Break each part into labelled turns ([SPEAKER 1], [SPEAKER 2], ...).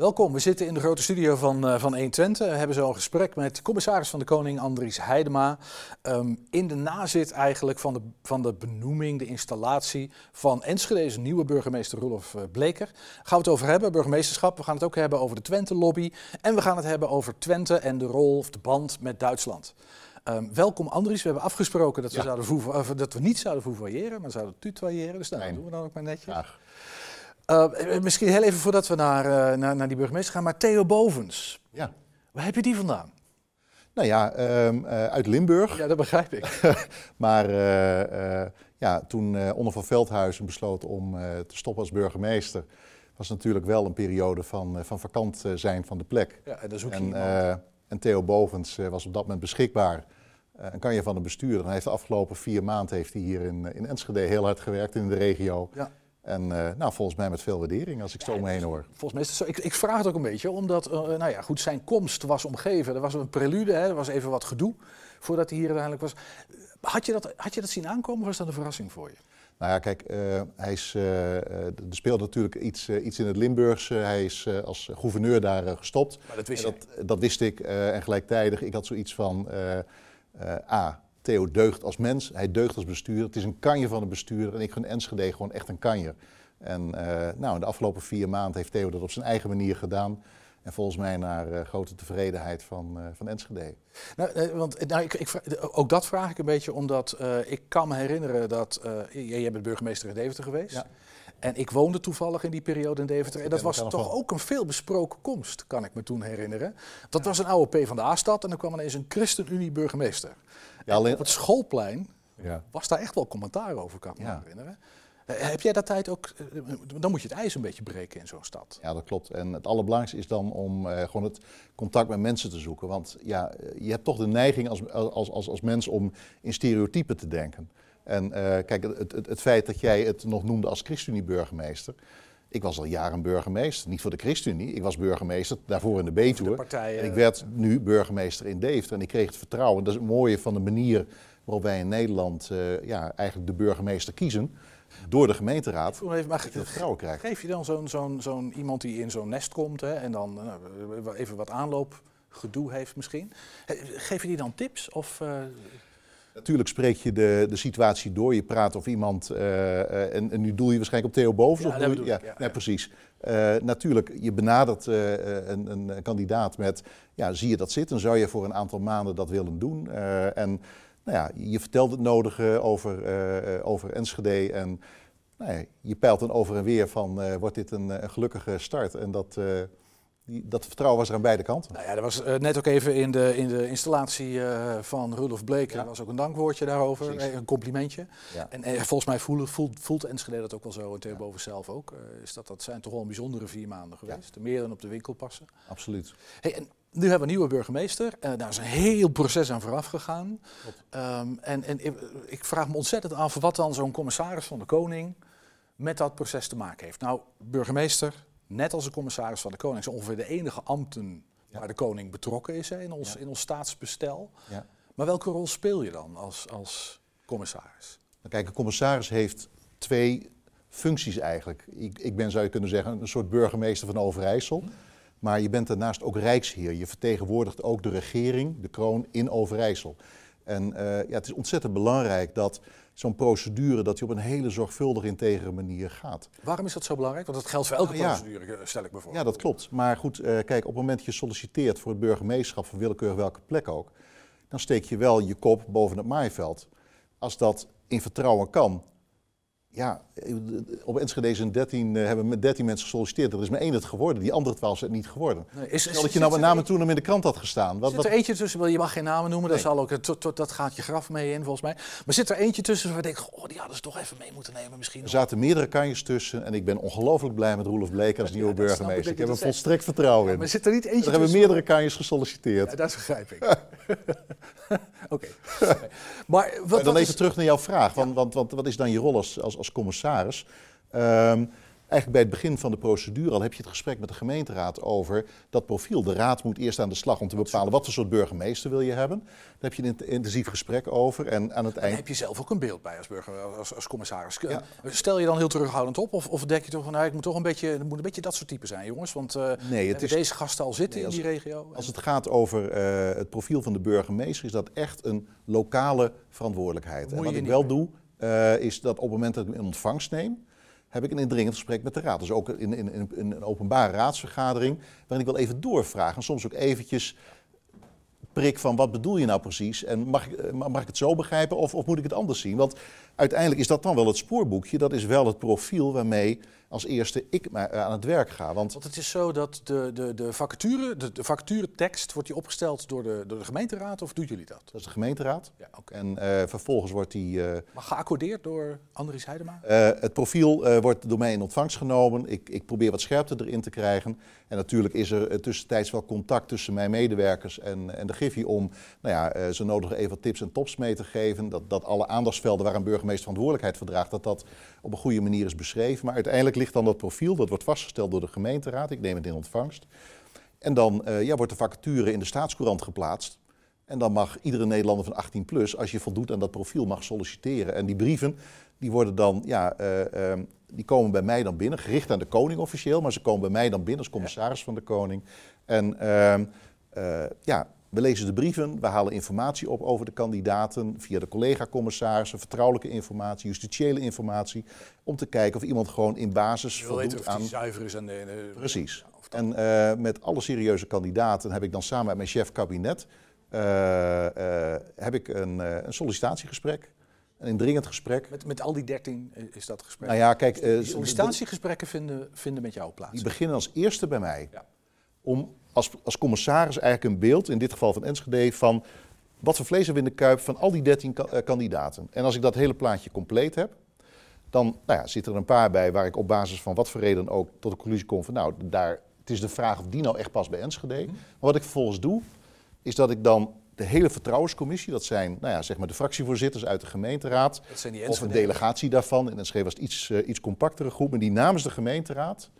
[SPEAKER 1] Welkom, we zitten in de grote studio van, uh, van 120. We hebben zo een gesprek met commissaris van de Koning Andries Heidema. Um, in de nazit eigenlijk van de, van de benoeming, de installatie van Enschede's nieuwe burgemeester Rolf uh, Bleker. Gaan we het over hebben, burgemeesterschap. We gaan het ook hebben over de Twente-lobby. En we gaan het hebben over Twente en de rol of de band met Duitsland. Um, welkom Andries, we hebben afgesproken dat we, ja. zouden dat we niet zouden vouvoyeren, maar zouden tutoyeren. Dus nou, dat doen we dan ook maar netjes. Graag. Uh, misschien heel even voordat we naar, uh, naar, naar, die burgemeester gaan, maar Theo Bovens. Ja. Waar heb je die vandaan?
[SPEAKER 2] Nou ja, um, uh, uit Limburg.
[SPEAKER 1] Ja, dat begrijp ik.
[SPEAKER 2] maar ja, toen Onder van Veldhuizen besloot om te stoppen als burgemeester, was natuurlijk wel een periode van, van vakant zijn van de plek.
[SPEAKER 1] Ja, en dan zoek je
[SPEAKER 2] en, en Theo Bovens was op dat moment beschikbaar. En kan je van de bestuurder. Hij heeft de afgelopen vier maanden heeft hij hier in, in Enschede heel hard gewerkt in de regio. Ja. En uh, nou, volgens mij met veel waardering als ik zo omheen hoor.
[SPEAKER 1] Volgens mij is het zo. Ik, ik vraag het ook een beetje, omdat uh, nou ja, goed, zijn komst was omgeven. Er was een prelude, hè, er was even wat gedoe voordat hij hier uiteindelijk was. Had je dat, had je dat zien aankomen of was dat een verrassing voor je?
[SPEAKER 2] Nou ja, kijk, uh, hij is, er speelt natuurlijk iets, iets in het Limburgs. hij is als gouverneur daar gestopt.
[SPEAKER 1] Maar dat wist,
[SPEAKER 2] dat, dat, wist ik. en gelijktijdig, ik had zoiets van, A, Theo deugt als mens, hij deugt als bestuurder. Het is een kanje van een bestuurder en ik gun Enschede gewoon echt een kanje. En uh, nou, in de afgelopen vier maanden heeft Theo dat op zijn eigen manier gedaan. En volgens mij naar uh, grote tevredenheid van, uh, van Enschede.
[SPEAKER 1] Nou, want nou, ik, ik, ook dat vraag ik een beetje omdat ik kan me herinneren dat... jij bent burgemeester in Deventer geweest. Ja. En ik woonde toevallig in die periode in Deventer. En dat was toch ook een veelbesproken komst, kan ik me toen herinneren. Dat was een oude P van de A-stad en dan kwam ineens een ChristenUnie-burgemeester. Ja, alleen... Op het schoolplein ja. was daar echt wel commentaar over, kan ik me herinneren. Eh, heb jij dat tijd ook, eh, dan moet je het ijs een beetje breken in zo'n stad.
[SPEAKER 2] Ja, dat klopt. En het allerbelangrijkste is dan om uh, gewoon het contact met mensen te zoeken. Want ja, je hebt toch de neiging als, als, als, als mens om in stereotypen te denken. En uh, kijk, het, het, het, feit dat jij het nog noemde als ChristenUnie-burgemeester. Ik was al jaren burgemeester, niet voor de ChristenUnie. Ik was burgemeester daarvoor in de Betuwe. En ik werd nu burgemeester in Deventer. En ik kreeg het vertrouwen. Dat is het mooie van de manier waarop wij in Nederland uh, ja, eigenlijk de burgemeester kiezen. Door de gemeenteraad.
[SPEAKER 1] Even, maar, het vertrouwen krijgt. Geef je dan zo'n zo'n zo'n iemand die in zo'n nest komt hè, en dan uh, even wat aanloop gedoe heeft misschien. Geef je die dan tips? Of, uh...
[SPEAKER 2] Natuurlijk spreek je de, de situatie door. Je praat of iemand. Uh, en, en, nu doel je waarschijnlijk op Theo Bovens.
[SPEAKER 1] Ja,
[SPEAKER 2] of
[SPEAKER 1] je,
[SPEAKER 2] ja,
[SPEAKER 1] ja,
[SPEAKER 2] ja, precies. Uh, natuurlijk, je benadert een, een, kandidaat met. Ja, zie je dat zitten? Zou je voor een aantal maanden dat willen doen? en nou ja, je vertelt het nodige over, over Enschede. En nou ja, je peilt dan over en weer van. wordt dit een, een gelukkige start? En dat die, dat vertrouwen was er aan beide kanten.
[SPEAKER 1] Nou ja, er was uh, net ook even in de, in de installatie uh, van Rudolf Bleker ja. was ook een dankwoordje daarover, Precies. een complimentje. Ja. En, en, volgens mij voelt, voelt, voelt Enschede dat ook wel zo, en Boven zelf ook. Uh, is dat, dat zijn toch wel een bijzondere vier maanden geweest, ja. meer dan op de winkel passen.
[SPEAKER 2] Absoluut.
[SPEAKER 1] Hey, en nu hebben we een nieuwe burgemeester. Uh, daar is een heel proces aan vooraf gegaan. Um, en, en ik vraag me ontzettend af wat dan zo'n commissaris van de Koning met dat proces te maken heeft. Nou, burgemeester, net als de commissaris van de Koning, zijn ongeveer de enige ambten ja. waar de koning betrokken is hè, in, ons, ja. in ons staatsbestel. Ja. Maar welke rol speel je dan als, als commissaris?
[SPEAKER 2] Nou, kijk, een commissaris heeft twee functies eigenlijk. Ik, ik, ben, zou je kunnen zeggen, een soort burgemeester van Overijssel. Maar je bent daarnaast ook rijksheer. Je vertegenwoordigt ook de regering, de kroon, in Overijssel. En uh, ja, het is ontzettend belangrijk dat zo'n procedure dat die op een hele zorgvuldige, integere manier gaat.
[SPEAKER 1] Waarom is dat zo belangrijk? Want dat geldt voor elke nou, procedure, ja. stel ik me voor.
[SPEAKER 2] Ja, dat klopt. Maar goed, uh, kijk, op het moment dat je solliciteert voor het burgemeesterschap van willekeurig welke plek ook, dan steek je wel je kop boven het maaiveld. Als dat in vertrouwen kan, ja, op Enschede zijn 13, uh, hebben met 13 mensen gesolliciteerd. Er is maar één het geworden. Die andere 12 zijn het niet geworden. Nee, is, is, dat je nou met name toen hem in de krant had gestaan.
[SPEAKER 1] Wat, zit er eentje tussen, je mag geen namen noemen, nee. dat, zal ook, dat gaat je graf mee in volgens mij. Maar zit er eentje tussen waar ik denk, oh, die hadden ze toch even mee moeten nemen misschien?
[SPEAKER 2] Er zaten meerdere kanjes tussen en ik ben ongelooflijk blij met Roelof Bleek als ja, nieuwe burgemeester. Ik, ik heb er volstrekt vertrouwen ja, in.
[SPEAKER 1] Maar zit er niet eentje
[SPEAKER 2] Er hebben meerdere kanjes gesolliciteerd.
[SPEAKER 1] Dat begrijp ik. Oké. Okay. Maar
[SPEAKER 2] wat, dan even terug naar jouw vraag. Want, want, want, wat is dan je rol als, als, commissaris? Um, eigenlijk bij het begin van de procedure al heb je het gesprek met de gemeenteraad over dat profiel. De raad moet eerst aan de slag om te bepalen wat voor soort burgemeester wil je hebben. Daar heb je een intensief gesprek over en aan het eind...
[SPEAKER 1] heb je zelf ook een beeld bij als burger, als, als commissaris. Stel je dan heel terughoudend op of, of denk je toch van, nou, ik moet toch een beetje, het moet een beetje dat soort type zijn, jongens? Want uh, nee, het is, deze gasten al zitten in die regio.
[SPEAKER 2] Als het gaat over uh, het profiel van de burgemeester, is dat echt een lokale verantwoordelijkheid. En wat ik wel doe, uh, is dat op het moment dat ik in ontvangst neem, heb ik een indringend gesprek met de raad. Dus ook in, in, in, een openbare raadsvergadering, waarin ik wel even doorvraag. En soms ook eventjes prik van wat bedoel je nou precies? En mag ik, eh, mag ik het zo begrijpen of, of moet ik het anders zien? Want uiteindelijk is dat dan wel het spoorboekje. Dat is wel het profiel waarmee als eerste ik eh, aan het werk ga.
[SPEAKER 1] Want, Want het is zo dat de, de, de vacature, de, de vacaturetekst, wordt die opgesteld door de, door de gemeenteraad of doen jullie dat?
[SPEAKER 2] Dat is de gemeenteraad. Ja, okay. En uh, vervolgens wordt die... Uh,
[SPEAKER 1] maar geaccordeerd door Andries Heidema?
[SPEAKER 2] Uh, het profiel wordt door mij in ontvangst genomen. Ik, ik probeer wat scherpte erin te krijgen. En natuurlijk is er tussentijds wel contact tussen mijn medewerkers en, en de Giffy om nou ja, zo nodig even wat tips en tops mee te geven. Dat, dat alle aandachtsvelden waar een burgemeester verantwoordelijkheid verdraagt, dat dat op een goede manier is beschreven. Maar uiteindelijk ligt dan dat profiel, dat wordt vastgesteld door de gemeenteraad. Ik neem het in ontvangst. En dan uh, ja, wordt de vacature in de staatscourant geplaatst. En dan mag iedere Nederlander van 18 plus, als je voldoet aan dat profiel, mag solliciteren. En die brieven, die worden dan, ja, uh, uh, die komen bij mij dan binnen, gericht aan de koning officieel, maar ze komen bij mij dan binnen als commissaris van de koning. En ehm, ja, we lezen de brieven, we halen informatie op over de kandidaten via de collega-commissarissen, vertrouwelijke informatie, justitiële informatie, om te kijken of iemand gewoon in basis
[SPEAKER 1] Je voldoet weten of aan... zuiver is aan de...
[SPEAKER 2] Precies. en uh, met alle serieuze kandidaten heb ik dan samen met mijn chef kabinet uh, uh, heb ik een, een sollicitatiegesprek. Een indringend gesprek.
[SPEAKER 1] Met, met al die dertien is dat gesprek?
[SPEAKER 2] Nou ja, kijk...
[SPEAKER 1] die sollicitatiegesprekken vinden, vinden met jou plaats?
[SPEAKER 2] Die beginnen als eerste bij mij. Ja. Om als, als commissaris eigenlijk een beeld, in dit geval van Enschede, van wat voor vlees hebben we in de kuip van al die 13 eh, kandidaten. En als ik dat hele plaatje compleet heb, dan nou ja, zitten er een paar bij waar ik op basis van wat voor reden ook tot de conclusie kom van nou, daar, het is de vraag of die nou echt past bij Enschede. Mhm. Maar wat ik vervolgens doe, is dat ik dan de hele vertrouwenscommissie, dat zijn nou ja, zeg maar de fractievoorzitters uit de gemeenteraad, of een delegatie daarvan, in Enschede was het iets, uh, iets compactere groep, maar die namens de gemeenteraad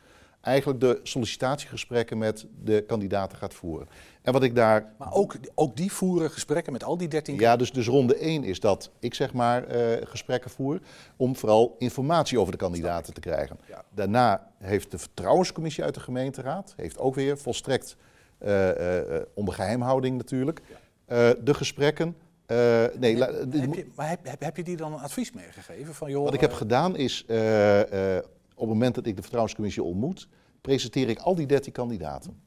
[SPEAKER 2] eigenlijk de sollicitatiegesprekken met de kandidaten gaat voeren.
[SPEAKER 1] En wat ik daar... Maar ook, ook die voeren gesprekken met al die 13
[SPEAKER 2] Ja, dus, dus ronde 1 is dat ik zeg maar uh, gesprekken voer om vooral informatie over de kandidaten te krijgen. Daarna heeft de vertrouwenscommissie uit de gemeenteraad, heeft ook weer volstrekt uh, uh, onder geheimhouding natuurlijk, de gesprekken
[SPEAKER 1] uh, nee, heb, heb je, maar heb, heb, heb, je die dan een advies meegegeven? Van,
[SPEAKER 2] joh, wat ik heb gedaan is, uh, op het moment dat ik de vertrouwenscommissie ontmoet, presenteer ik al die 13 kandidaten.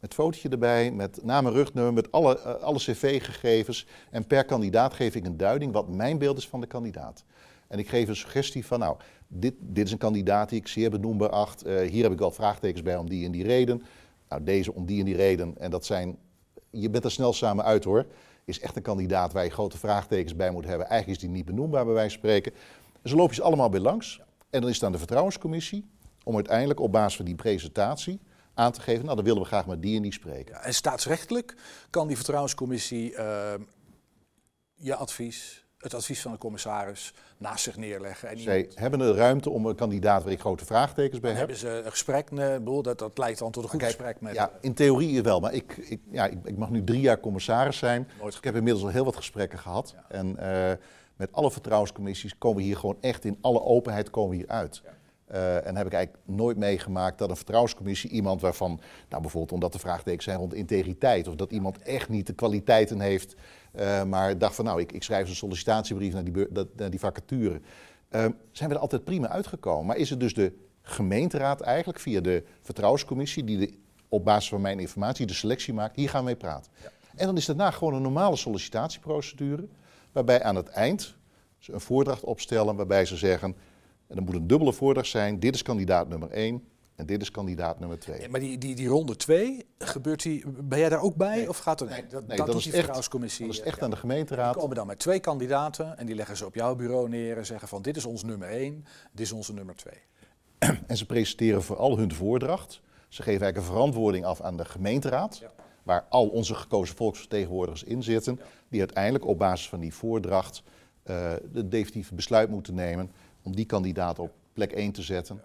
[SPEAKER 2] Met fotootje erbij, met naam en rugnummer, met alle, uh, alle cv-gegevens. En per kandidaat geef ik een duiding wat mijn beeld is van de kandidaat. En ik geef een suggestie van, nou, dit, dit is een kandidaat die ik zeer benoembaar acht. Uh, hier heb ik wel vraagtekens bij om die en die reden. Nou, deze om die en die reden. En dat zijn, je bent er snel samen uit hoor. Is echt een kandidaat waar je grote vraagtekens bij moet hebben. Eigenlijk is die niet benoembaar bij wijze spreken. En zo loop je ze allemaal weer langs. En dan is het aan de vertrouwenscommissie om uiteindelijk op basis van die presentatie aan te geven, nou dan willen we graag met die en die spreken. Ja,
[SPEAKER 1] en staatsrechtelijk kan die vertrouwenscommissie uh, je advies, het advies van de commissaris, naast zich neerleggen.
[SPEAKER 2] En Zij hebben de ruimte om een kandidaat waar ik grote vraagtekens bij heb.
[SPEAKER 1] Hebben ze een gesprek, nee, dat, dat lijkt dan tot een goed gesprek met...
[SPEAKER 2] Ja, in theorie wel, maar ik, ik, ja, ik, ik mag nu drie jaar commissaris zijn. Nooit ik heb inmiddels al heel wat gesprekken gehad. Ja. En, uh, met alle vertrouwenscommissies komen we hier gewoon echt in alle openheid komen we hier uit. Uh, en heb ik eigenlijk nooit meegemaakt dat een vertrouwenscommissie iemand waarvan, nou bijvoorbeeld omdat de vraagtekens zijn rond integriteit, of dat iemand echt niet de kwaliteiten heeft, uh, maar dacht van nou, ik, ik schrijf een sollicitatiebrief naar die, naar die vacature. Uh, zijn we er altijd prima uitgekomen. Maar is het dus de gemeenteraad eigenlijk via de vertrouwenscommissie die de, op basis van mijn informatie de selectie maakt, hier gaan we mee praten. Ja. En dan is daarna gewoon een normale sollicitatieprocedure waarbij aan het eind ze een voordracht opstellen waarbij ze zeggen, en dan moet een dubbele voordracht zijn, dit is kandidaat nummer 1 en dit is kandidaat nummer 2. Ja,
[SPEAKER 1] maar die, die, die ronde 2, gebeurt die, ben jij daar ook bij? Nee, of gaat er, nee, dat,
[SPEAKER 2] nee,
[SPEAKER 1] dat,
[SPEAKER 2] dat is die vertrouwenscommissie. Dat is echt ja. aan de gemeenteraad.
[SPEAKER 1] Die komen dan met twee kandidaten en die leggen ze op jouw bureau neer en zeggen van dit is ons nummer 1, dit is onze nummer 2.
[SPEAKER 2] En ze presenteren vooral hun voordracht. Ze geven eigenlijk een verantwoording af aan de gemeenteraad. Ja waar al onze gekozen volksvertegenwoordigers in zitten, die uiteindelijk op basis van die voordracht uh, de definitieve besluit moeten nemen om die kandidaat op plek 1 te zetten.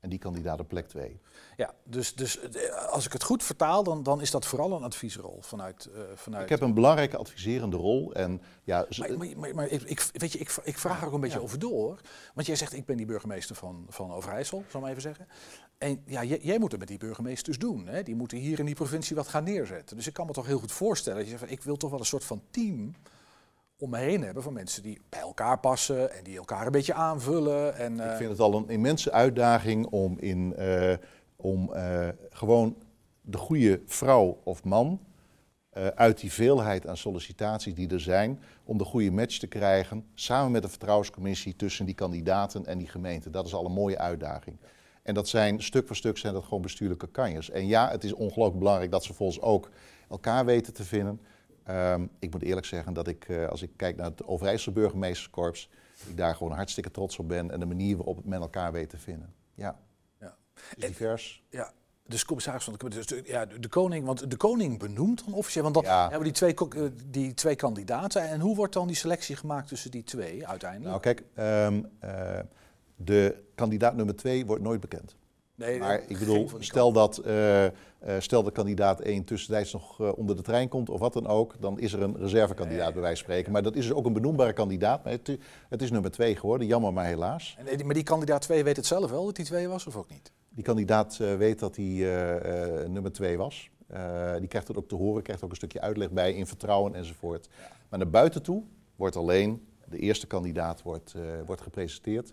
[SPEAKER 2] En die kandidaat op plek 2.
[SPEAKER 1] Ja, dus, dus eh, als ik het goed vertaal, dan, dan is dat vooral een adviesrol vanuit, uh, vanuit...
[SPEAKER 2] Ik heb een belangrijke adviserende rol. En ja,
[SPEAKER 1] maar, maar, maar, maar ik, weet je, ik, ik vraag er ook een beetje over door. Want jij zegt, ik ben die burgemeester van, van Overijssel, zal ik maar even zeggen. En ja, jij, moet het met die burgemeesters doen. Hè? Die moeten hier in die provincie wat gaan neerzetten. Dus ik kan me toch heel goed voorstellen dat je zegt, ik wil toch wel een soort van team om me heen hebben van mensen die bij elkaar passen en die elkaar een beetje aanvullen. En,
[SPEAKER 2] Ik vind het al een immense uitdaging om, in, uh, om uh, gewoon de goede vrouw of man uit die veelheid aan sollicitaties die er zijn, om de goede match te krijgen, samen met de vertrouwenscommissie tussen die kandidaten en die gemeente. Dat is al een mooie uitdaging. En dat zijn stuk voor stuk zijn dat gewoon bestuurlijke kanjes. En ja, het is ongelooflijk belangrijk dat ze volgens ook elkaar weten te vinden. Um, ik moet eerlijk zeggen dat ik, uh, als ik kijk naar het Overijssel Burgemeesterskorps, ik daar gewoon hartstikke trots op ben en de manier waarop met elkaar weet te vinden. Ja. ja. Dus divers.
[SPEAKER 1] Ja. Dus commissaris van de dus de, ja, de koning, want de koning benoemt dan officieel, want dan ja. hebben we die twee, die twee kandidaten. En hoe wordt dan die selectie gemaakt tussen die twee uiteindelijk?
[SPEAKER 2] Nou kijk, um, uh, de kandidaat nummer twee wordt nooit bekend. Nee, maar ik bedoel, stel dat, uh, uh, stel dat kandidaat 1 tussentijds nog uh, onder de trein komt of wat dan ook, dan is er een reservekandidaat bij wijze van spreken. Maar dat is dus ook een benoembare kandidaat. Maar het, het is nummer 2 geworden, jammer maar helaas.
[SPEAKER 1] En, maar die kandidaat 2 weet het zelf wel dat hij 2 was of ook niet?
[SPEAKER 2] Die kandidaat weet dat hij nummer 2 was. die krijgt het ook te horen, krijgt ook een stukje uitleg bij in vertrouwen enzovoort. Ja. Maar naar buiten toe wordt alleen de eerste kandidaat wordt, wordt gepresenteerd.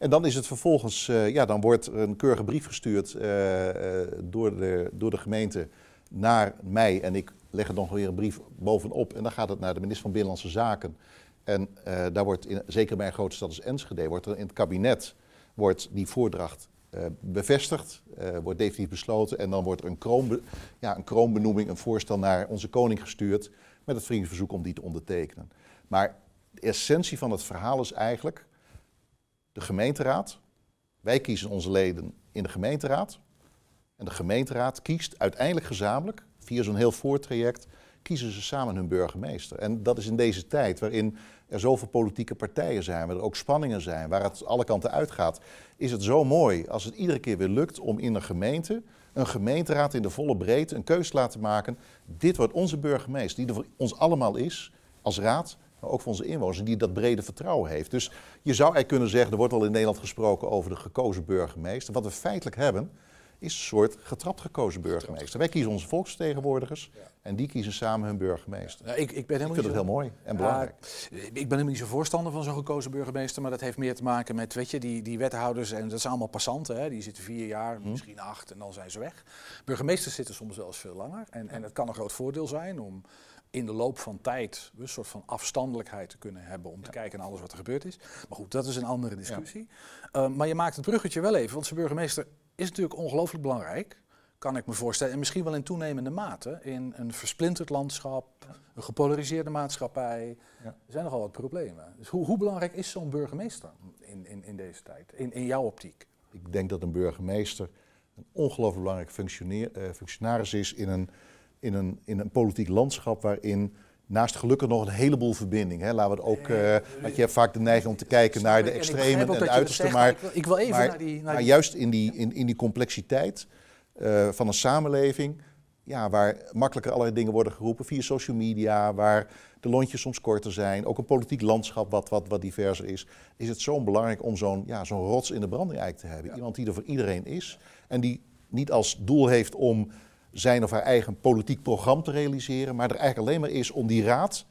[SPEAKER 2] En dan is het vervolgens, uh, ja, dan wordt een keurige brief gestuurd uh, uh, door, de, door de gemeente naar mij. En ik leg er nog weer een brief bovenop. En dan gaat het naar de minister van Binnenlandse Zaken. En daar wordt, zeker bij een grote stad als Enschede, wordt er in het kabinet wordt die voordracht bevestigd, wordt definitief besloten. En dan wordt er een, kroonbe, ja, een kroonbenoeming, een voorstel naar onze koning gestuurd. Met het vriendenverzoek om die te ondertekenen. Maar de essentie van het verhaal is eigenlijk de gemeenteraad. Wij kiezen onze leden in de gemeenteraad. En de gemeenteraad kiest uiteindelijk gezamenlijk, via zo'n heel voortraject, kiezen ze samen hun burgemeester. En dat is in deze tijd waarin er zoveel politieke partijen zijn, waar er ook spanningen zijn, waar het alle kanten uitgaat, is het zo mooi als het iedere keer weer lukt om in een gemeente, een gemeenteraad in de volle breedte, een keus te laten maken. Dit wordt onze burgemeester, die er voor ons allemaal is, als raad, maar ook voor onze inwoners, die dat brede vertrouwen heeft. Dus je zou eigenlijk kunnen zeggen, er wordt al in Nederland gesproken over de gekozen burgemeester. Wat we feitelijk hebben, is een soort getrapt gekozen burgemeester. Wij kiezen onze volksvertegenwoordigers en die kiezen samen hun burgemeester.
[SPEAKER 1] Ja, ik, ik, ben
[SPEAKER 2] ik vind het heel mooi en belangrijk.
[SPEAKER 1] ik ben helemaal niet zo voorstander van zo'n gekozen burgemeester, maar dat heeft meer te maken met, weet je, die, die wethouders, en dat zijn allemaal passanten, hè, die zitten vier jaar, hm. misschien acht en dan zijn ze weg. Burgemeesters zitten soms wel eens veel langer en, en het kan een groot voordeel zijn om in de loop van tijd een soort van afstandelijkheid te kunnen hebben om te kijken naar alles wat er gebeurd is. Maar goed, dat is een andere discussie. Ja. Uh, maar je maakt het bruggetje wel even, want zijn burgemeester is natuurlijk ongelooflijk belangrijk, kan ik me voorstellen. En misschien wel in toenemende mate in een versplinterd landschap, ja. een gepolariseerde maatschappij. Ja. Er zijn nogal wat problemen. Dus hoe, hoe belangrijk is zo'n burgemeester in, in, in deze tijd, in, in jouw optiek?
[SPEAKER 2] Ik denk dat een burgemeester een ongelooflijk belangrijk uh, functionaris is in een in een, in een politiek landschap waarin naast gelukkig nog een heleboel verbinding. Hè. Laten we het ook, uh, want je hebt vaak de neiging om te kijken naar de extreme en de uiterste. Maar,
[SPEAKER 1] ik wil even
[SPEAKER 2] maar,
[SPEAKER 1] naar die...
[SPEAKER 2] Naar maar juist in die, in, in die complexiteit uh, van een samenleving, ja, waar makkelijker allerlei dingen worden geroepen via social media, waar de lontjes soms korter zijn, ook een politiek landschap wat, wat, wat diverser is, is het zo belangrijk om zo'n ja, zo'n rots in de branding eigenlijk te hebben. Ja. Iemand die er voor iedereen is en die niet als doel heeft om zijn of haar eigen politiek programma te realiseren, maar er eigenlijk alleen maar is om die raad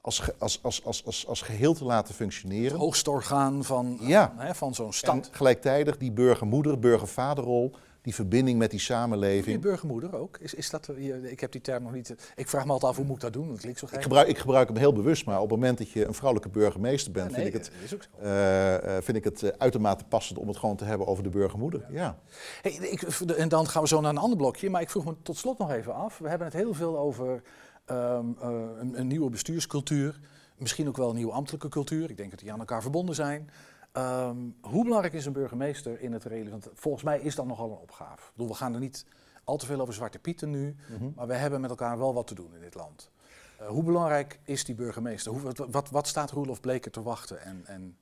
[SPEAKER 2] als, als, als, als, als, als geheel te laten functioneren. Het
[SPEAKER 1] hoogste orgaan van, ja. hè, van zo'n stad.
[SPEAKER 2] En gelijktijdig die burgermoeder, burgervaderrol die verbinding met die samenleving.
[SPEAKER 1] Je burgermoeder ook? Is, is dat, ik heb die term nog niet. Ik vraag me altijd af hoe moet ik dat doen? Dat klinkt zo
[SPEAKER 2] Ik gebruik, ik gebruik hem heel bewust, maar op het moment dat je een vrouwelijke burgemeester bent, vind ik het, uh, vind ik het uitermate passend om het gewoon te hebben over de burgermoeder. Ja. ja.
[SPEAKER 1] Hey, ik, en dan gaan we zo naar een ander blokje. Maar ik vroeg me tot slot nog even af. We hebben het heel veel over um, uh, een, een nieuwe bestuurscultuur. Misschien ook wel een nieuwe ambtelijke cultuur. Ik denk dat die aan elkaar verbonden zijn. Um, hoe belangrijk is een burgemeester in het reële? Want volgens mij is dat nogal een opgave. Ik bedoel, we gaan er niet al te veel over Zwarte Pieten nu, mm -hmm. maar we hebben met elkaar wel wat te doen in dit land. Uh, hoe belangrijk is die burgemeester? Hoe, wat, wat, staat Roelof Bleker te wachten? En, en...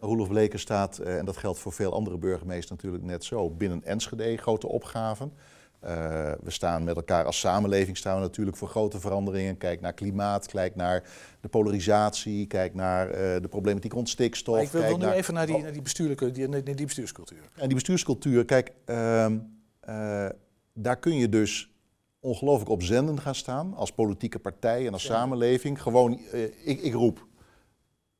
[SPEAKER 2] Roelof Bleken staat, en dat geldt voor veel andere burgemeesters natuurlijk net zo, binnen Enschede grote opgaven. Uh, we staan met elkaar als samenleving staan we natuurlijk voor grote veranderingen. Kijk naar klimaat, kijk naar de polarisatie, kijk naar uh, de problematiek rond stikstof. Maar
[SPEAKER 1] ik wil, nu even naar die, naar die, bestuurlijke, die, naar die bestuurscultuur.
[SPEAKER 2] En die bestuurscultuur, kijk, uh, daar kun je dus ongelooflijk op zenden gaan staan als politieke partij en als samenleving. Gewoon, ik, ik roep,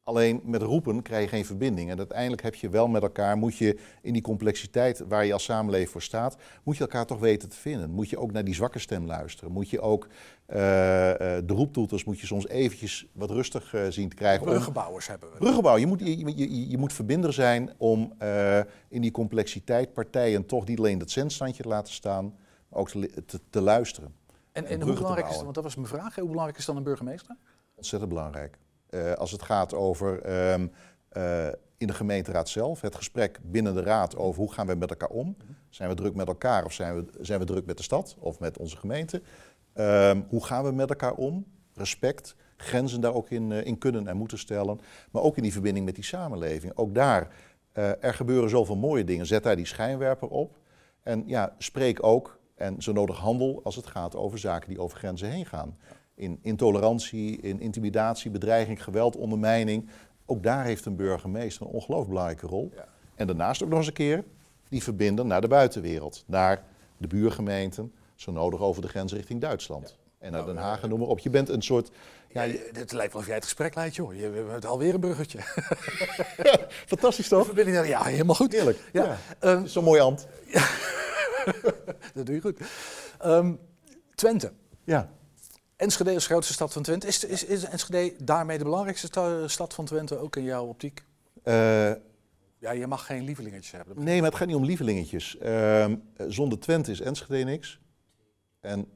[SPEAKER 2] Alleen met roepen krijg je geen verbinding. En uiteindelijk heb je wel met elkaar, moet je in die complexiteit waar je als samenleving voor staat, moet je elkaar toch weten te vinden. Moet je ook naar die zwakke stem luisteren. Moet je ook uh, de roeptoeters moet je soms eventjes wat rustig uh, zien te krijgen.
[SPEAKER 1] Bruggenbouwers hebben we.
[SPEAKER 2] Bruggenbouw. Je moet, je, je, je moet verbinder zijn om uh, in die complexiteit partijen toch niet alleen dat zendstandje te laten staan, maar ook te, te, te luisteren.
[SPEAKER 1] En, en, en hoe belangrijk is dat? Want dat was mijn vraag. Hoe belangrijk is dan een burgemeester?
[SPEAKER 2] Ontzettend belangrijk. Uh, als het gaat over um, uh, in de gemeenteraad zelf, het gesprek binnen de raad over hoe gaan we met elkaar om. Zijn we druk met elkaar of zijn we, zijn we druk met de stad of met onze gemeente? Um, hoe gaan we met elkaar om? Respect, grenzen daar ook in, uh, in kunnen en moeten stellen. Maar ook in die verbinding met die samenleving. Ook daar, er gebeuren zoveel mooie dingen. Zet daar die schijnwerper op. En ja, spreek ook en zo nodig handel als het gaat over zaken die over grenzen heen gaan. In intolerantie, in intimidatie, bedreiging, geweld, ondermijning. Ook daar heeft een burgemeester een ongelooflijk belangrijke rol. Ja. En daarnaast ook nog eens een keer die verbinden naar de buitenwereld. Naar de buurgemeenten, zo nodig over de grens richting Duitsland. En naar nou, Den Haag, noem maar op. Je bent een soort...
[SPEAKER 1] Ja, het lijkt wel of jij het gesprek leidt, joh. Je hebt alweer een bruggetje.
[SPEAKER 2] fantastisch toch?
[SPEAKER 1] Verbinding, ja, helemaal goed.
[SPEAKER 2] Eerlijk. Ja. ja. Um, Zo'n mooi ambt.
[SPEAKER 1] dat doe je goed. Um, Twente.
[SPEAKER 2] Ja.
[SPEAKER 1] Enschede is de grootste stad van Twente. Is, is, is Enschede daarmee de belangrijkste stad van Twente, ook in jouw optiek? Uh, ja, je mag geen lievelingetjes hebben.
[SPEAKER 2] Nee, maar het gaat niet om lievelingetjes. Uh, zonder Twente is Enschede niks. En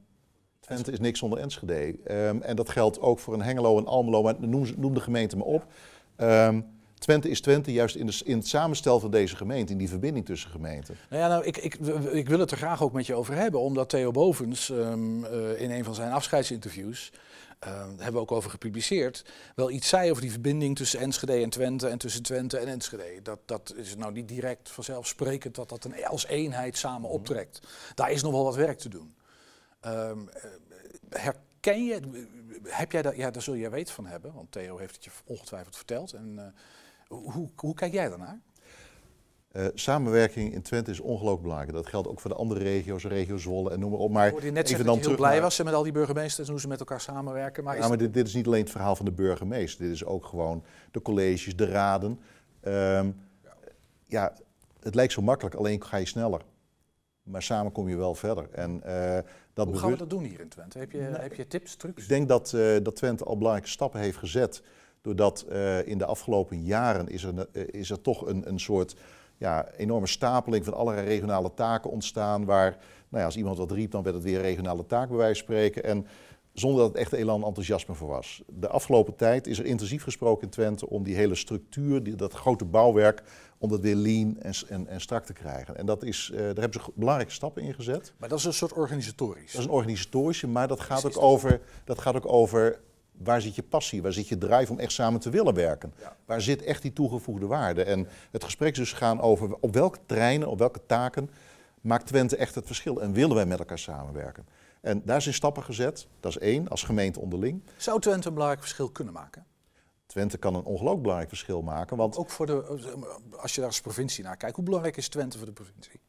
[SPEAKER 2] Twente is niks zonder Enschede. Um, en dat geldt ook voor een Hengelo en Almelo, maar noem, noem de gemeente maar op. Um, Twente is Twente juist in, de, in, het samenstel van deze gemeente, in die verbinding tussen gemeenten.
[SPEAKER 1] Nou ja, nou, ik, ik, ik wil het er graag ook met je over hebben, omdat Theo Bovens um, uh, in een van zijn afscheidsinterviews, uh, hebben we ook over gepubliceerd, wel iets zei over die verbinding tussen Enschede en Twente en tussen Twente en Enschede. Dat, dat is nou niet direct vanzelfsprekend dat dat een, als eenheid samen mhm. optrekt. Daar is nog wel wat werk te doen. Um, herken je, heb jij dat, ja, daar zul je weten van hebben, want Theo heeft het je ongetwijfeld verteld. En, uh, hoe, hoe kijk jij daarnaar?
[SPEAKER 2] Uh, samenwerking in Twente is ongelooflijk belangrijk. Dat geldt ook voor de andere regio's, regio Zwolle en noem maar op. Maar
[SPEAKER 1] je net dat je heel blij was met al die burgemeesters en hoe ze met elkaar samenwerken.
[SPEAKER 2] Maar, ja, maar dit, dit, is niet alleen het verhaal van de burgemeester. Dit is ook gewoon de colleges, de raden. Um, ja. ja. het lijkt zo makkelijk, alleen ga je sneller. Maar samen kom je wel verder. En, uh,
[SPEAKER 1] dat hoe gaan we dat doen hier in Twente? Heb je, nou, heb je tips, trucs?
[SPEAKER 2] Ik denk dat, uh, dat Twente al belangrijke stappen heeft gezet Doordat uh, in de afgelopen jaren is er, uh, is er toch een, een soort ja, enorme stapeling van allerlei regionale taken ontstaan. Waar, nou ja, als iemand wat riep, dan werd het weer regionale taak bij wijze van spreken. En zonder dat het echt elan enthousiasme voor was. De afgelopen tijd is er intensief gesproken in Twente om die hele structuur, die, dat grote bouwwerk, om dat weer lean en, en, en strak te krijgen. En dat is, uh, daar hebben ze belangrijke stappen in gezet.
[SPEAKER 1] Maar dat is een soort organisatorisch?
[SPEAKER 2] Dat is een organisatorische, maar dat gaat, ook over, dat gaat ook over waar zit je passie, waar zit je drive om echt samen te willen werken? Waar zit echt die toegevoegde waarde? En het gesprek is dus gaan over op welke terreinen, op welke taken maakt Twente echt het verschil en willen wij met elkaar samenwerken? En daar zijn stappen gezet, dat is één, als gemeente onderling.
[SPEAKER 1] Zou Twente een belangrijk verschil kunnen maken?
[SPEAKER 2] Twente kan een ongelooflijk belangrijk verschil maken. Want
[SPEAKER 1] ook voor de, als je daar als provincie naar kijkt, hoe belangrijk is Twente voor de provincie?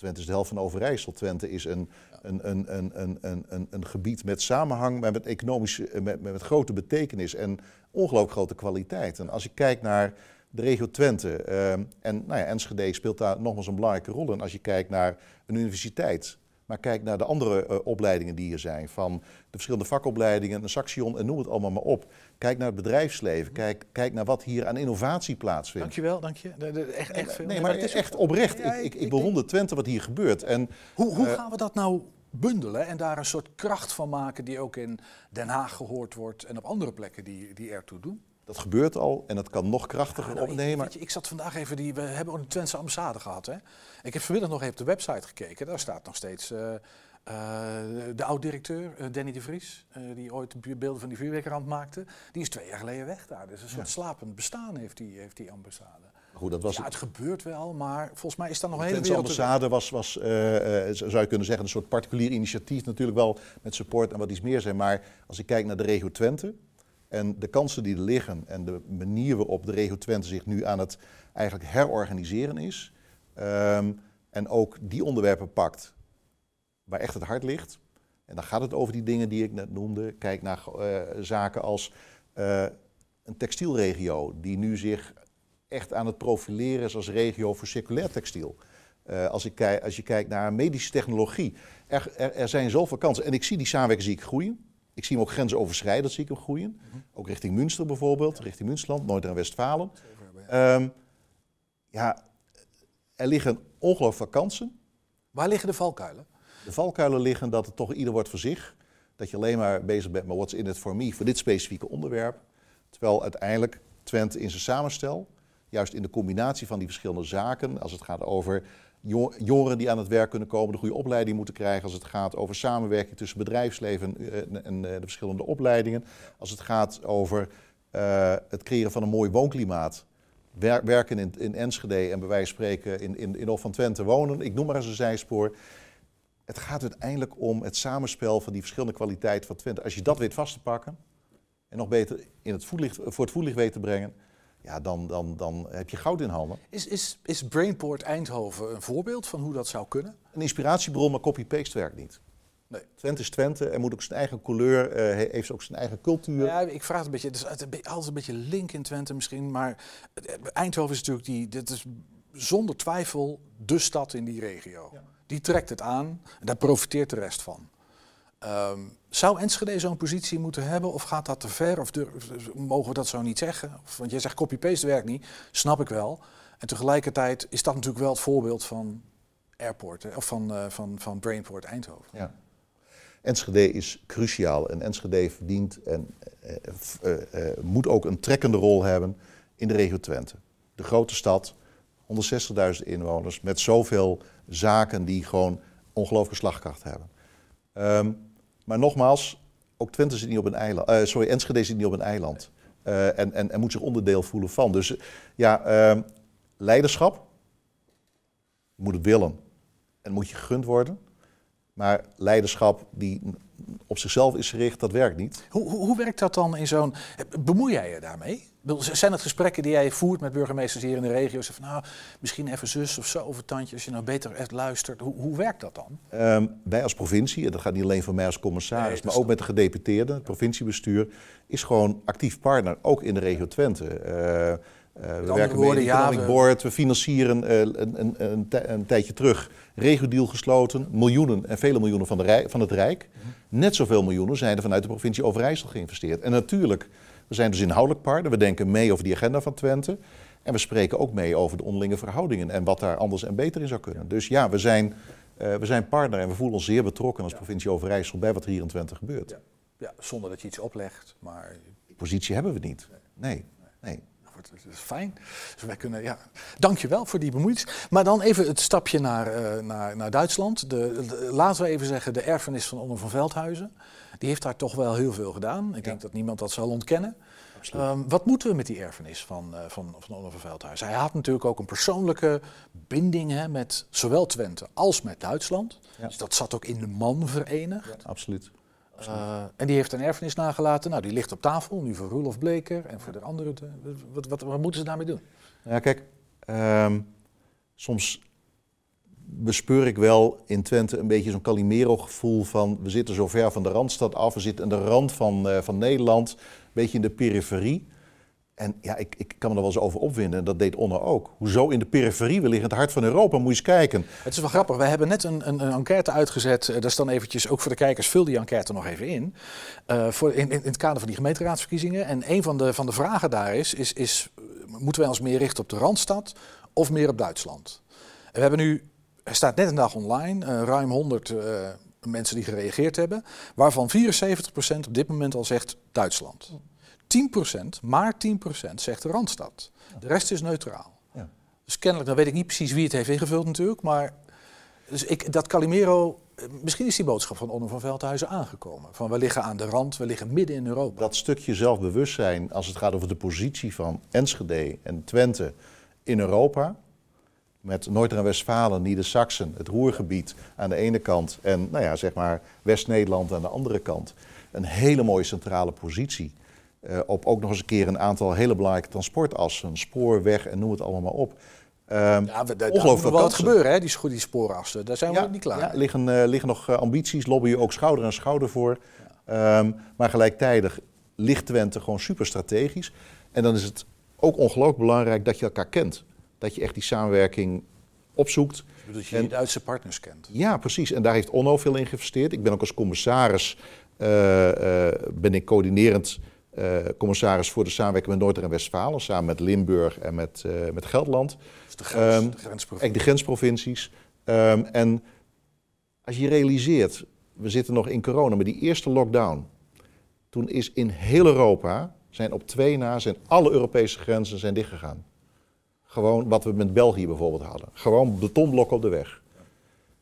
[SPEAKER 2] Twente is de helft van Overijssel. Twente is een, een, een, een, een, een, een, gebied met samenhang, met, economische, eh, met, met, grote betekenis en ongelooflijk grote kwaliteit. En als je kijkt naar de regio Twente, uh, en nou ja, Enschede speelt daar nogmaals een belangrijke rol in. Als je kijkt naar een universiteit, maar kijk naar de andere uh, opleidingen die hier zijn. Van de verschillende vakopleidingen, een Saxion en noem het allemaal maar op. Kijk naar het bedrijfsleven. Kijk, kijk naar wat hier aan innovatie plaatsvindt.
[SPEAKER 1] Dankjewel, dank je. De, de, echt, echt veel.
[SPEAKER 2] Nee, maar het is echt oprecht. Ja, ik, ik, ik bewonder Twente wat hier gebeurt. En,
[SPEAKER 1] hoe hoe uh, gaan we dat nou bundelen en daar een soort kracht van maken die ook in Den Haag gehoord wordt en op andere plekken die, die ertoe doen?
[SPEAKER 2] Dat gebeurt al en dat kan nog krachtiger nou, opnemen.
[SPEAKER 1] Ik, je, ik, zat vandaag even, die, we hebben ook een Twentse ambassade gehad. Hè? Ik heb vanmiddag nog even op de website gekeken. Daar staat nog steeds uh, de oud-directeur, Danny de Vries, die ooit de beelden van die vuurwerkrand maakte, die is twee jaar geleden weg daar. Dus een soort slapend bestaan heeft die, heeft die ambassade.
[SPEAKER 2] Goed, dat was
[SPEAKER 1] ja, het gebeurt wel, maar volgens mij is dat nog een
[SPEAKER 2] hele
[SPEAKER 1] wereld...
[SPEAKER 2] De ambassade was, was zou je kunnen zeggen, een soort particulier initiatief. Natuurlijk wel met support en wat iets meer zijn. Maar als ik kijk naar de regio Twente, en de kansen die er liggen en de manier waarop de regio Twente zich nu aan het eigenlijk herorganiseren is. Ehm, en ook die onderwerpen pakt waar echt het hart ligt. En dan gaat het over die dingen die ik net noemde. Kijk naar uh, zaken als uh, een textielregio die nu zich echt aan het profileren is als regio voor circulair textiel. Uh, als, ik, als, je kijkt naar medische technologie. Er, er, er, zijn zoveel kansen. En ik zie die samenwerking zie ik groeien. Ik zie hem ook grensoverschrijdend zie ik hem groeien. Mhm. Ook richting Münster bijvoorbeeld, richting Münsterland, Noord- en Westfalen. Um, ja, er liggen ongelooflijk kansen.
[SPEAKER 1] Waar liggen de valkuilen?
[SPEAKER 2] De valkuilen liggen dat het toch ieder wordt voor zich. Dat je alleen maar bezig bent met what's in it for me, voor dit specifieke onderwerp. Terwijl uiteindelijk Twente in zijn samenstel, juist in de combinatie van die verschillende zaken, als het gaat over jongeren die aan het werk kunnen komen, de goede opleiding moeten krijgen. Als het gaat over samenwerking tussen bedrijfsleven en, en eh, de verschillende opleidingen. Als het gaat over uh, het creëren van een mooi woonklimaat. werken in, in Enschede en bij wijze van spreken in, in, in Of van Twente wonen. Ik noem maar eens een zijspoor. Het gaat uiteindelijk om het samenspel van die verschillende kwaliteiten van Twente. Als je dat weet vast te pakken en nog beter in het voetlicht, voor het voetlicht weet te brengen, ja, dan, dan, dan heb je goud in handen.
[SPEAKER 1] Is, is, is Brainport Eindhoven een voorbeeld van hoe dat zou kunnen?
[SPEAKER 2] Een inspiratiebron, maar copy-paste werkt niet. Nee. Twente is Twente, er moet ook zijn eigen couleur, uh, heeft ook zijn eigen cultuur.
[SPEAKER 1] Ja, ik vraag het een beetje, het is altijd een beetje link in Twente misschien, maar Eindhoven is natuurlijk die, dit is zonder twijfel de stad in die regio. Die trekt het aan en daar profiteert de rest van. Um, zou Enschede zo'n positie moeten hebben of gaat dat te ver? Of mogen we dat zo niet zeggen? Want jij zegt copy-paste werkt niet, snap ik wel. En tegelijkertijd is dat natuurlijk wel het voorbeeld van Airport, of van, uh, van, van Brainport Eindhoven.
[SPEAKER 2] Ja. Enschede is cruciaal en Enschede verdient en uh, uh, moet ook een trekkende rol hebben in de regio Twente. De grote stad, 160.000 inwoners, met zoveel zaken die gewoon ongelooflijke slagkracht hebben. Um, maar nogmaals, ook Twente zit niet op een eiland. Uh, sorry, Enschede zit niet op een eiland. Uh, en, en, moet zich onderdeel voelen van. Dus ja, uh, leiderschap. Moet het willen. En moet je gegund worden. Maar leiderschap die op zichzelf is gericht, dat werkt niet.
[SPEAKER 1] Hoe, hoe, hoe werkt dat dan in zo'n... Bemoei jij je daarmee? Zijn het gesprekken die jij voert met burgemeesters hier in de regio? Van, nou, misschien even zus of zo over tandje, als je nou beter echt luistert. Hoe, hoe werkt dat dan?
[SPEAKER 2] Um, wij als provincie, en dat gaat niet alleen van mij als commissaris, maar ook met de gedeputeerden, het provinciabestuur, is gewoon actief partner, ook in de regio Twente. Uh, uh, we werken woorden, met Economic ja, we... Board, we financieren uh, een, een, een, een, tijdje terug regio-deal gesloten, miljoenen en vele miljoenen van, de Rijk, van het Rijk. -hmm. Net zoveel miljoenen zijn er vanuit de provincie Overijssel geïnvesteerd. En natuurlijk we zijn dus inhoudelijk partner. We denken mee over die agenda van Twente. En we spreken ook mee over de onderlinge verhoudingen en wat daar anders en beter in zou kunnen. Dus ja, we zijn, uh, we zijn partner en we voelen ons zeer betrokken als provincie Overijssel bij wat er hier in Twente gebeurt. Ja.
[SPEAKER 1] ja, zonder dat je iets oplegt, maar...
[SPEAKER 2] Die positie hebben we niet. Nee, nee.
[SPEAKER 1] Dat is fijn. Dus wij kunnen, ja. Dankjewel voor die bemoeienis. Maar dan even het stapje naar, uh, naar, naar Duitsland. De, de, laten we even zeggen, de erfenis van Onno van Veldhuizen. Die heeft daar toch wel heel veel gedaan. Ik denk dat niemand dat zal ontkennen. Um, wat moeten we met die erfenis van, uh, van, van Veldhuizen? Hij had natuurlijk ook een persoonlijke binding hè, met zowel Twente als met Duitsland. Ja. Dus dat zat ook in de man verenigd.
[SPEAKER 2] absoluut.
[SPEAKER 1] Uh, en die heeft een erfenis nagelaten. Nou, die ligt op tafel, nu voor Roelof Bleker en voor de anderen. Wat, wat, wat, moeten ze daarmee doen?
[SPEAKER 2] Ja, kijk, um, soms bespeur ik wel in Twente een beetje zo'n Calimero-gevoel van... we zitten zo ver van de Randstad af, we zitten aan de rand van, uh, van Nederland... een beetje in de periferie. En ja, ik, ik kan me er wel eens over opwinden. Dat deed Onno ook. Hoezo in de periferie? We liggen in het hart van Europa. Moet je eens kijken.
[SPEAKER 1] Het is wel grappig. Wij hebben net een, een, een enquête uitgezet. Dat is dan eventjes, ook voor de kijkers, vul die enquête nog even in. Uh, voor, in, in, het kader van die gemeenteraadsverkiezingen. En een van de, van de vragen daar is, is, is, moeten wij ons meer richten op de Randstad of meer op Duitsland? En we hebben nu, er staat net een dag online, uh, ruim 100 mensen die gereageerd hebben. Waarvan 74% op dit moment al zegt Duitsland. 10%, maar 10% zegt de Randstad. De rest is neutraal. Ja. Dus kennelijk, dan weet ik niet precies wie het heeft ingevuld natuurlijk, maar dus ik, dat Calimero misschien is die boodschap van Onno van Veldhuizen aangekomen. Van we liggen aan de rand, we liggen midden in Europa.
[SPEAKER 2] Dat stukje zelfbewustzijn als het gaat over de positie van Enschede en Twente in Europa. Met Noord- en Westfalen, Nieder-Saxen, het Roergebied aan de ene kant en nou ja, zeg maar West-Nederland aan de andere kant. Een hele mooie centrale positie. Uh, op ook nog eens een keer een aantal hele belangrijke transportassen, spoorweg en noem het allemaal maar op.
[SPEAKER 1] Um, ja, we, daar moet wel wat gebeuren, hè, die, die spoorassen. Daar zijn we niet klaar.
[SPEAKER 2] Ja, liggen, uh, liggen nog uh, ambities, lobbyen ook schouder aan schouder voor. Ja. Um, maar gelijktijdig ligt Twente gewoon super strategisch. En dan is het ook ongelooflijk belangrijk dat je elkaar kent. Dat je echt die samenwerking opzoekt.
[SPEAKER 1] Dat je en, je Duitse partners kent.
[SPEAKER 2] Ja, precies. En daar heeft Onno veel in geïnvesteerd. Ik ben ook als commissaris, uh, ben ik coördinerend uh, commissaris voor de samenwerking met Noord- en Westfalen, samen met Limburg en met, met Gelderland.
[SPEAKER 1] Dus de, grens, um, de grensprovincies.
[SPEAKER 2] De grensprovincies. Um, en als je realiseert, we zitten nog in corona, maar die eerste lockdown, toen is in heel Europa, zijn op twee na, zijn alle Europese grenzen zijn dichtgegaan. Gewoon wat we met België bijvoorbeeld hadden. Gewoon betonblokken op de weg.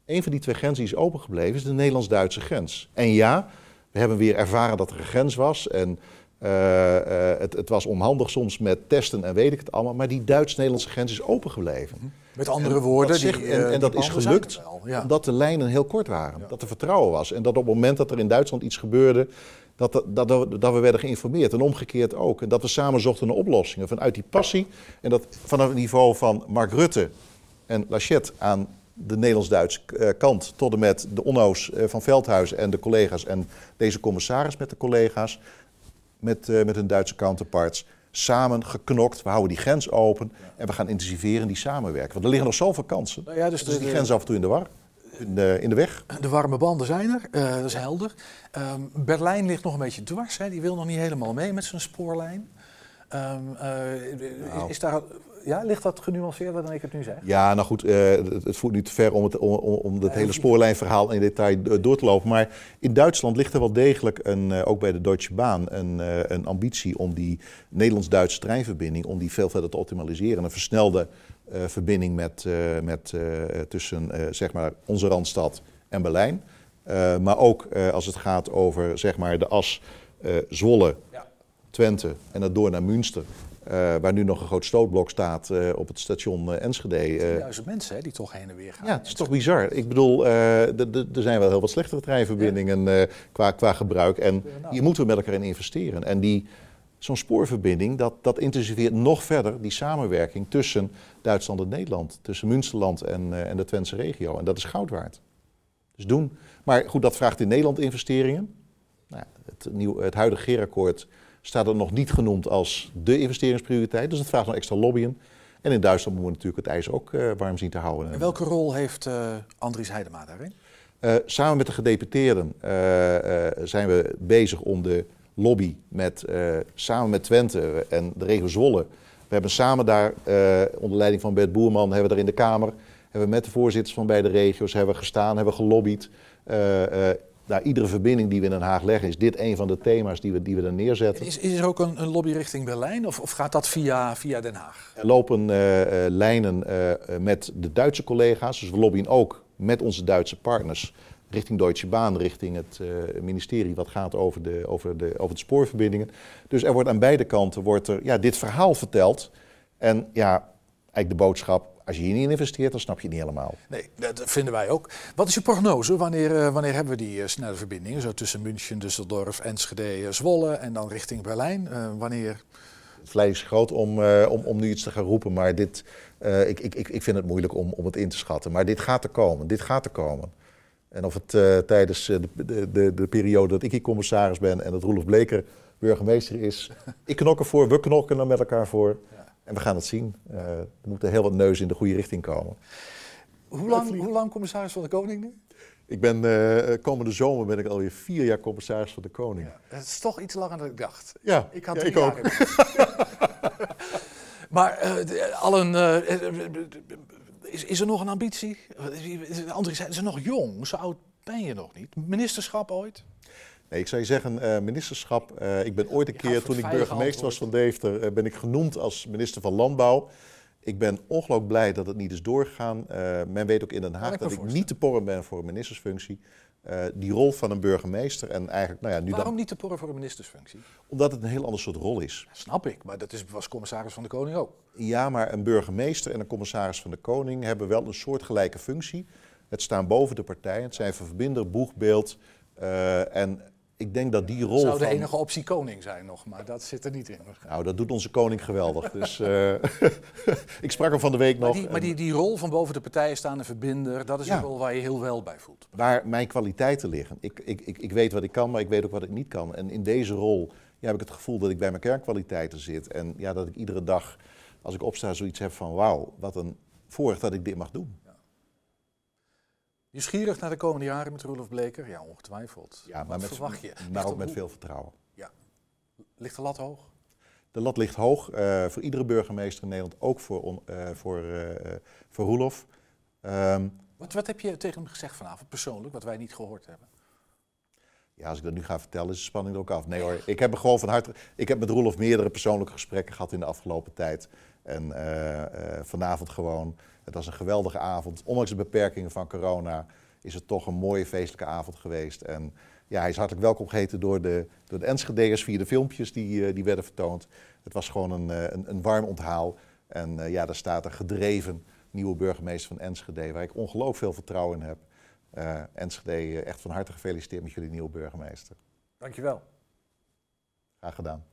[SPEAKER 2] Een van die twee grenzen die is opengebleven is de Nederlands-Duitse grens. En ja, we hebben weer ervaren dat er een grens was en uh, uh, het, het, was onhandig soms met testen en weet ik het allemaal, maar die Duits-Nederlandse grens is open gebleven.
[SPEAKER 1] Met andere en woorden,
[SPEAKER 2] dat zegt,
[SPEAKER 1] die,
[SPEAKER 2] en, en
[SPEAKER 1] die
[SPEAKER 2] dat is gelukt ja. omdat de lijnen heel kort waren, ja. dat er vertrouwen was en dat op het moment dat er in Duitsland iets gebeurde, dat, dat, dat, dat we werden geïnformeerd en omgekeerd ook. En dat we samen zochten naar oplossingen vanuit die passie en dat vanaf het niveau van Mark Rutte en Lachette aan de Nederlands-Duitse uh, kant tot en met de onno's uh, van Veldhuis en de collega's en deze commissaris met de collega's met, uh, met hun Duitse counterparts. Samen geknokt, we houden die grens open en we gaan intensiveren die samenwerken. Want er liggen nog zoveel kansen. Nou ja, dus, dus de, die grens af en toe in de war. In de, in de weg.
[SPEAKER 1] De warme banden zijn er, uh, dat is helder. Um, Berlijn ligt nog een beetje dwars, hè. die wil nog niet helemaal mee met zijn spoorlijn. Um, uh, nou. is, is, daar ja, ligt dat genuanceerder dan ik het nu zeg?
[SPEAKER 2] Ja, nou goed, het, het, voert niet te ver om het, om, om het hele spoorlijnverhaal in detail door te lopen. Maar in Duitsland ligt er wel degelijk, een, ook bij de Deutsche Bahn, een, een ambitie om die Nederlands-Duitse treinverbinding, om die veel verder te optimaliseren. Een versnelde verbinding met, met, tussen zeg maar onze Randstad en Berlijn. maar ook als het gaat over zeg maar, de as Zwolle, ja. Twente en dat door naar Münster. Uh, waar nu nog een groot stootblok staat uh, op het station uh, Enschede.
[SPEAKER 1] Duizend mensen hè, die toch heen en weer gaan.
[SPEAKER 2] Ja, het is toch bizar. Ik bedoel, er zijn wel heel wat slechtere treinverbindingen qua, qua gebruik. En hier moeten we met elkaar in investeren. En die, zo'n spoorverbinding, dat, dat intensiveert nog verder die samenwerking tussen Duitsland en Nederland. Tussen Münsterland en, en de Twentse regio. En dat is goud waard. Dus doen. Maar goed, dat vraagt in Nederland investeringen. Nou, het, nieuw, het huidige Gerakkoord staat er nog niet genoemd als de investeringsprioriteit. Dus het vraagt nog extra lobbyen. En in Duitsland moeten we natuurlijk het ijs ook uh, warm zien te houden.
[SPEAKER 1] En welke rol heeft uh, Andries Heidema daarin?
[SPEAKER 2] Uh, samen met de gedeputeerden zijn we bezig om de lobby met, samen met Twente en de regio Zwolle. We hebben samen daar, onder leiding van Bert Boerman, hebben we daar in de Kamer, hebben we met de voorzitters van beide regio's hebben we gestaan, hebben we gelobbyd nou, iedere verbinding die we in Den Haag leggen, is dit een van de thema's die we, die we er neerzetten.
[SPEAKER 1] Is, is er ook een, een lobby richting Berlijn of, of, gaat dat via, via Den Haag?
[SPEAKER 2] Er lopen uh, uh, lijnen uh, met de Duitse collega's, dus we lobbyen ook met onze Duitse partners richting Deutsche Bahn, richting het ministerie wat gaat over de, over, de, over de spoorverbindingen. Dus er wordt aan beide kanten wordt er, ja, dit verhaal verteld. En ja, eigenlijk de boodschap, als je hier niet investeert, dan snap je het niet helemaal.
[SPEAKER 1] Nee, dat vinden wij ook. Wat is je prognose? Wanneer, uh, wanneer hebben we die uh, snelle verbindingen? Zo tussen München, Düsseldorf, Enschede, uh, Zwolle en dan richting Berlijn. wanneer?
[SPEAKER 2] Het vlees is groot om, om, om nu iets te gaan roepen, maar dit, ik, ik, ik vind het moeilijk om, om het in te schatten. Maar dit gaat er komen, dit gaat er komen. En of het tijdens de, de, de, de, periode dat ik hier commissaris ben en dat Roelof Bleker burgemeester is. ik knok ervoor, we knokken er met elkaar voor. En we gaan het zien. Uh, er moeten heel wat neuzen in de goede richting komen.
[SPEAKER 1] Hoe lang, hoe lang commissaris van de Koning nu?
[SPEAKER 2] Ik ben uh, komende zomer ben ik alweer vier jaar commissaris van de Koning.
[SPEAKER 1] Ja, het is toch iets langer dan ik dacht.
[SPEAKER 2] Ja, ik, had ja, ik ook.
[SPEAKER 1] maar uh, allen, is, is er nog een ambitie? Anderen zijn ze nog jong, zo oud ben je nog niet. Ministerschap ooit?
[SPEAKER 2] Nee, ik zou je zeggen, uh, ministerschap. Uh, ik ben ooit een keer, toen ik burgemeester was van Deventer, uh, ben ik genoemd als minister van Landbouw. Ik ben ongelooflijk blij dat het niet is doorgegaan. Uh, men weet ook in Den Haag dat ik niet te porren ben voor een ministersfunctie. Uh, die rol van een burgemeester en eigenlijk, nou ja, nu
[SPEAKER 1] Waarom niet te porren voor een ministersfunctie?
[SPEAKER 2] Omdat het een heel ander soort rol is.
[SPEAKER 1] snap ik, maar dat is, was commissaris van de Koning ook.
[SPEAKER 2] Ja, maar een burgemeester en een commissaris van de Koning hebben wel een soortgelijke functie. Het staan boven de partij, het zijn verbinder, boegbeeld uh, en ik denk dat die rol.
[SPEAKER 1] zou de enige optie koning zijn nog, maar dat zit er niet in.
[SPEAKER 2] Nou, dat doet onze koning geweldig. Dus uh, ik sprak hem van de week nog.
[SPEAKER 1] Maar, die, maar die, die, rol van boven de partijen staan, verbinder, dat is een rol waar je heel wel bij voelt.
[SPEAKER 2] Waar mijn kwaliteiten liggen. Ik, ik, ik, ik weet wat ik kan, maar ik weet ook wat ik niet kan. En in deze rol ja, heb ik het gevoel dat ik bij mijn kernkwaliteiten zit. En ja, dat ik iedere dag, als ik opsta, zoiets heb van: wauw, wat een voorrecht dat ik dit mag doen.
[SPEAKER 1] Nieuwsgierig naar de komende jaren met Roelof Bleker? Ja, ongetwijfeld.
[SPEAKER 2] Ja, maar met, verwacht je? Maar ook met veel vertrouwen. Ja.
[SPEAKER 1] Ligt de lat hoog?
[SPEAKER 2] De lat ligt hoog uh, voor iedere burgemeester in Nederland, ook voor, uh, voor, uh, voor Roelof.
[SPEAKER 1] Um, wat, wat heb je tegen hem gezegd vanavond persoonlijk, wat wij niet gehoord hebben?
[SPEAKER 2] Ja, als ik dat nu ga vertellen, is de spanning er ook af. Nee hoor, ik heb gewoon van harte. Ik heb met Roelof meerdere persoonlijke gesprekken gehad in de afgelopen tijd. En vanavond gewoon het was een geweldige avond. Ondanks de beperkingen van corona is het toch een mooie feestelijke avond geweest. En ja, hij is hartelijk welkom geheten door de, door de Enschede'ers via de filmpjes die, uh, die werden vertoond. Het was gewoon een, uh, een, een, warm onthaal. En uh, ja, daar staat een gedreven nieuwe burgemeester van Enschede, waar ik ongelooflijk veel vertrouwen in heb. Enschede, echt van harte gefeliciteerd met jullie nieuwe burgemeester.
[SPEAKER 1] Dankjewel.
[SPEAKER 2] Graag gedaan.